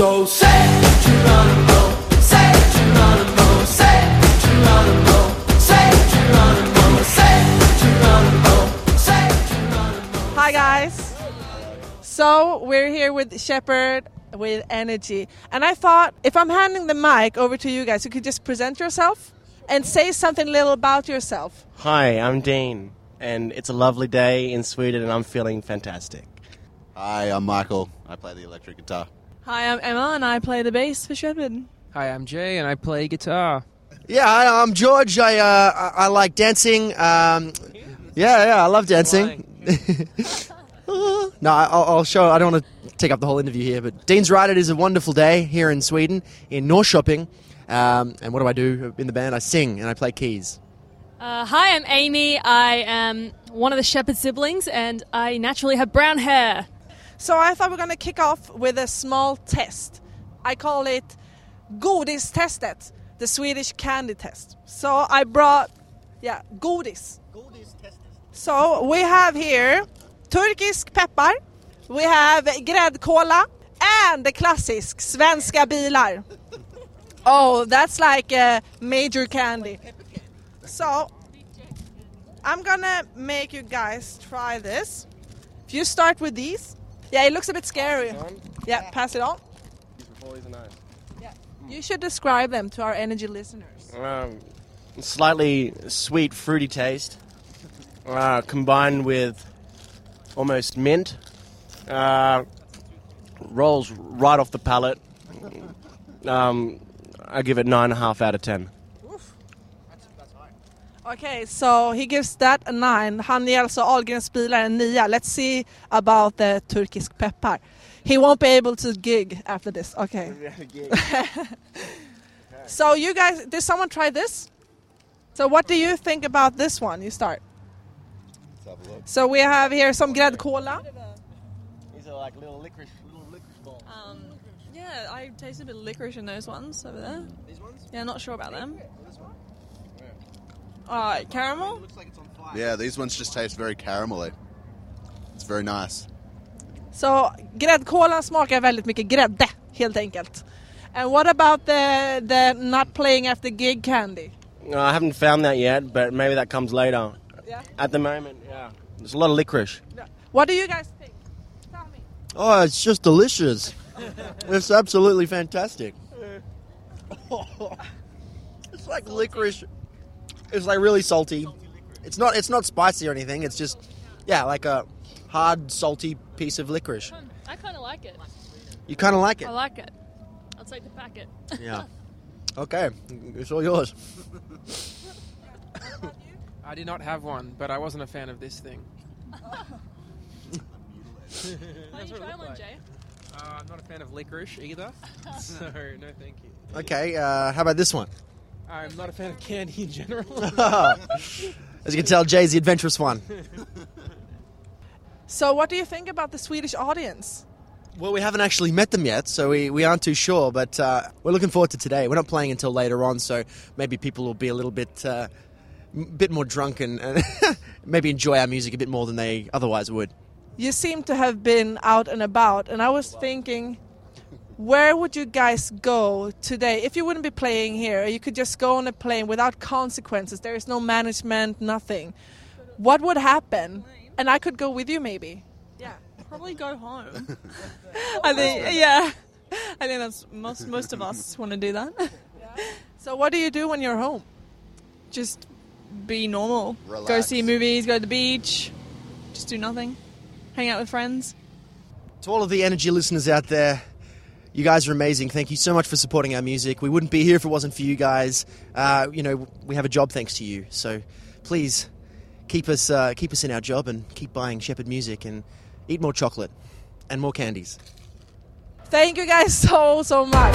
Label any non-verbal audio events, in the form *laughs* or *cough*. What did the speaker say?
So say Geronimo, say Geronimo, say Geronimo, say Geronimo, say Geronimo, say Geronimo. Hi guys. So we're here with Sheppard with Energy, and I thought if I'm handing the mic over to you guys, you could just present yourself and say something little about yourself. Hi, I'm Dean, and it's a lovely day in Sweden, and I'm feeling fantastic. Hi, I'm Michael. I play the electric guitar. Hi, I'm Emma, and I play the bass for Sheppard. Hi, I'm Jay, and I play guitar. Yeah, hi, I'm George. I uh, I, I like dancing. Um, yeah, yeah, I love dancing. *laughs* no, I- I'll, I'll show. I don't want to take up the whole interview here, but Dean's right. It is a wonderful day here in Sweden, in Norrköping. Um, and what do I do in the band? I sing and I play keys. Uh, hi, I'm Amy. I am one of the Sheppard siblings, and I naturally have brown hair. So I thought we are going to kick off with a small test. I call it Godistestet, the Swedish candy test. So I brought, yeah, godis. So we have here Turkish peppar, we have gräddkola, and the classic svenska bilar. *laughs* Oh, that's like a major candy. So I'm gonna make you guys try this. If you start with these, yeah, it looks a bit scary. Yeah, pass it on. You should describe them to our energy listeners. Um, slightly sweet, fruity taste, uh, combined with almost mint. Uh, rolls right off the palate. Um, I give it nine and a half out of ten. Okay, so he gives that a nine. Han ger alltså Ahlgrens bilar en nia. Let's see about the turkisk peppar. He won't be able to gig after this. Okay. *laughs* *laughs* so you guys, did someone try this? So what do you think about this one? You start. So we have here some gräddkola. These are like little licorice, little licorice balls. Um, yeah, I tasted a bit of licorice in those ones over there. These ones? Yeah, not sure about them. Uh, caramel? Yeah, these ones just taste very caramelly. It's very nice. Så gräddkolan smakar väldigt mycket grädde helt enkelt. And what about the, the not playing after gig candy? Uh, I haven't found that yet, but maybe that comes later. Yeah. At the moment, yeah. There's a lot of licorice. What do you guys think? Tell me. Oh, it's just delicious. *laughs* it's absolutely fantastic. *laughs* it's like licorice. It's like really salty. It's not. It's not spicy or anything. It's just, yeah, like a hard, salty piece of licorice. I kind of like it. You kind of like it. I like it. I'll take the packet. Yeah. *laughs* Okay, it's all yours. I did not have one, but I wasn't a fan of this thing. Why don't you try one, Jay? Uh, I'm not a fan of licorice either, *laughs* so no thank you. Okay, uh, how about this one? I'm not a fan of candy in general. *laughs* As you can tell, Jay's the adventurous one. *laughs* So what do you think about the Swedish audience? Well, we haven't actually met them yet, so we, we aren't too sure, but uh, we're looking forward to today. We're not playing until later on, so maybe people will be a little bit uh, bit more drunk and, and *laughs* maybe enjoy our music a bit more than they otherwise would. You seem to have been out and about, and I was thinking, where would you guys go today if you wouldn't be playing here? You could just go on a plane without consequences. There is no management, nothing. What would happen? And I could go with you, maybe. Yeah, probably go home. *laughs* I think, yeah. I think that's most most of us want to do that. *laughs* So what do you do when you're home? Just be normal. Relax. Go see movies, go to the beach, just do nothing. Hang out with friends. To all of the energy listeners out there, you guys are amazing. Thank you so much for supporting our music. We wouldn't be here if it wasn't for you guys. Uh, you know, we have a job thanks to you. So please keep us uh, keep us in our job and keep buying Sheppard music and eat more chocolate and more candies. Thank you guys so, so much.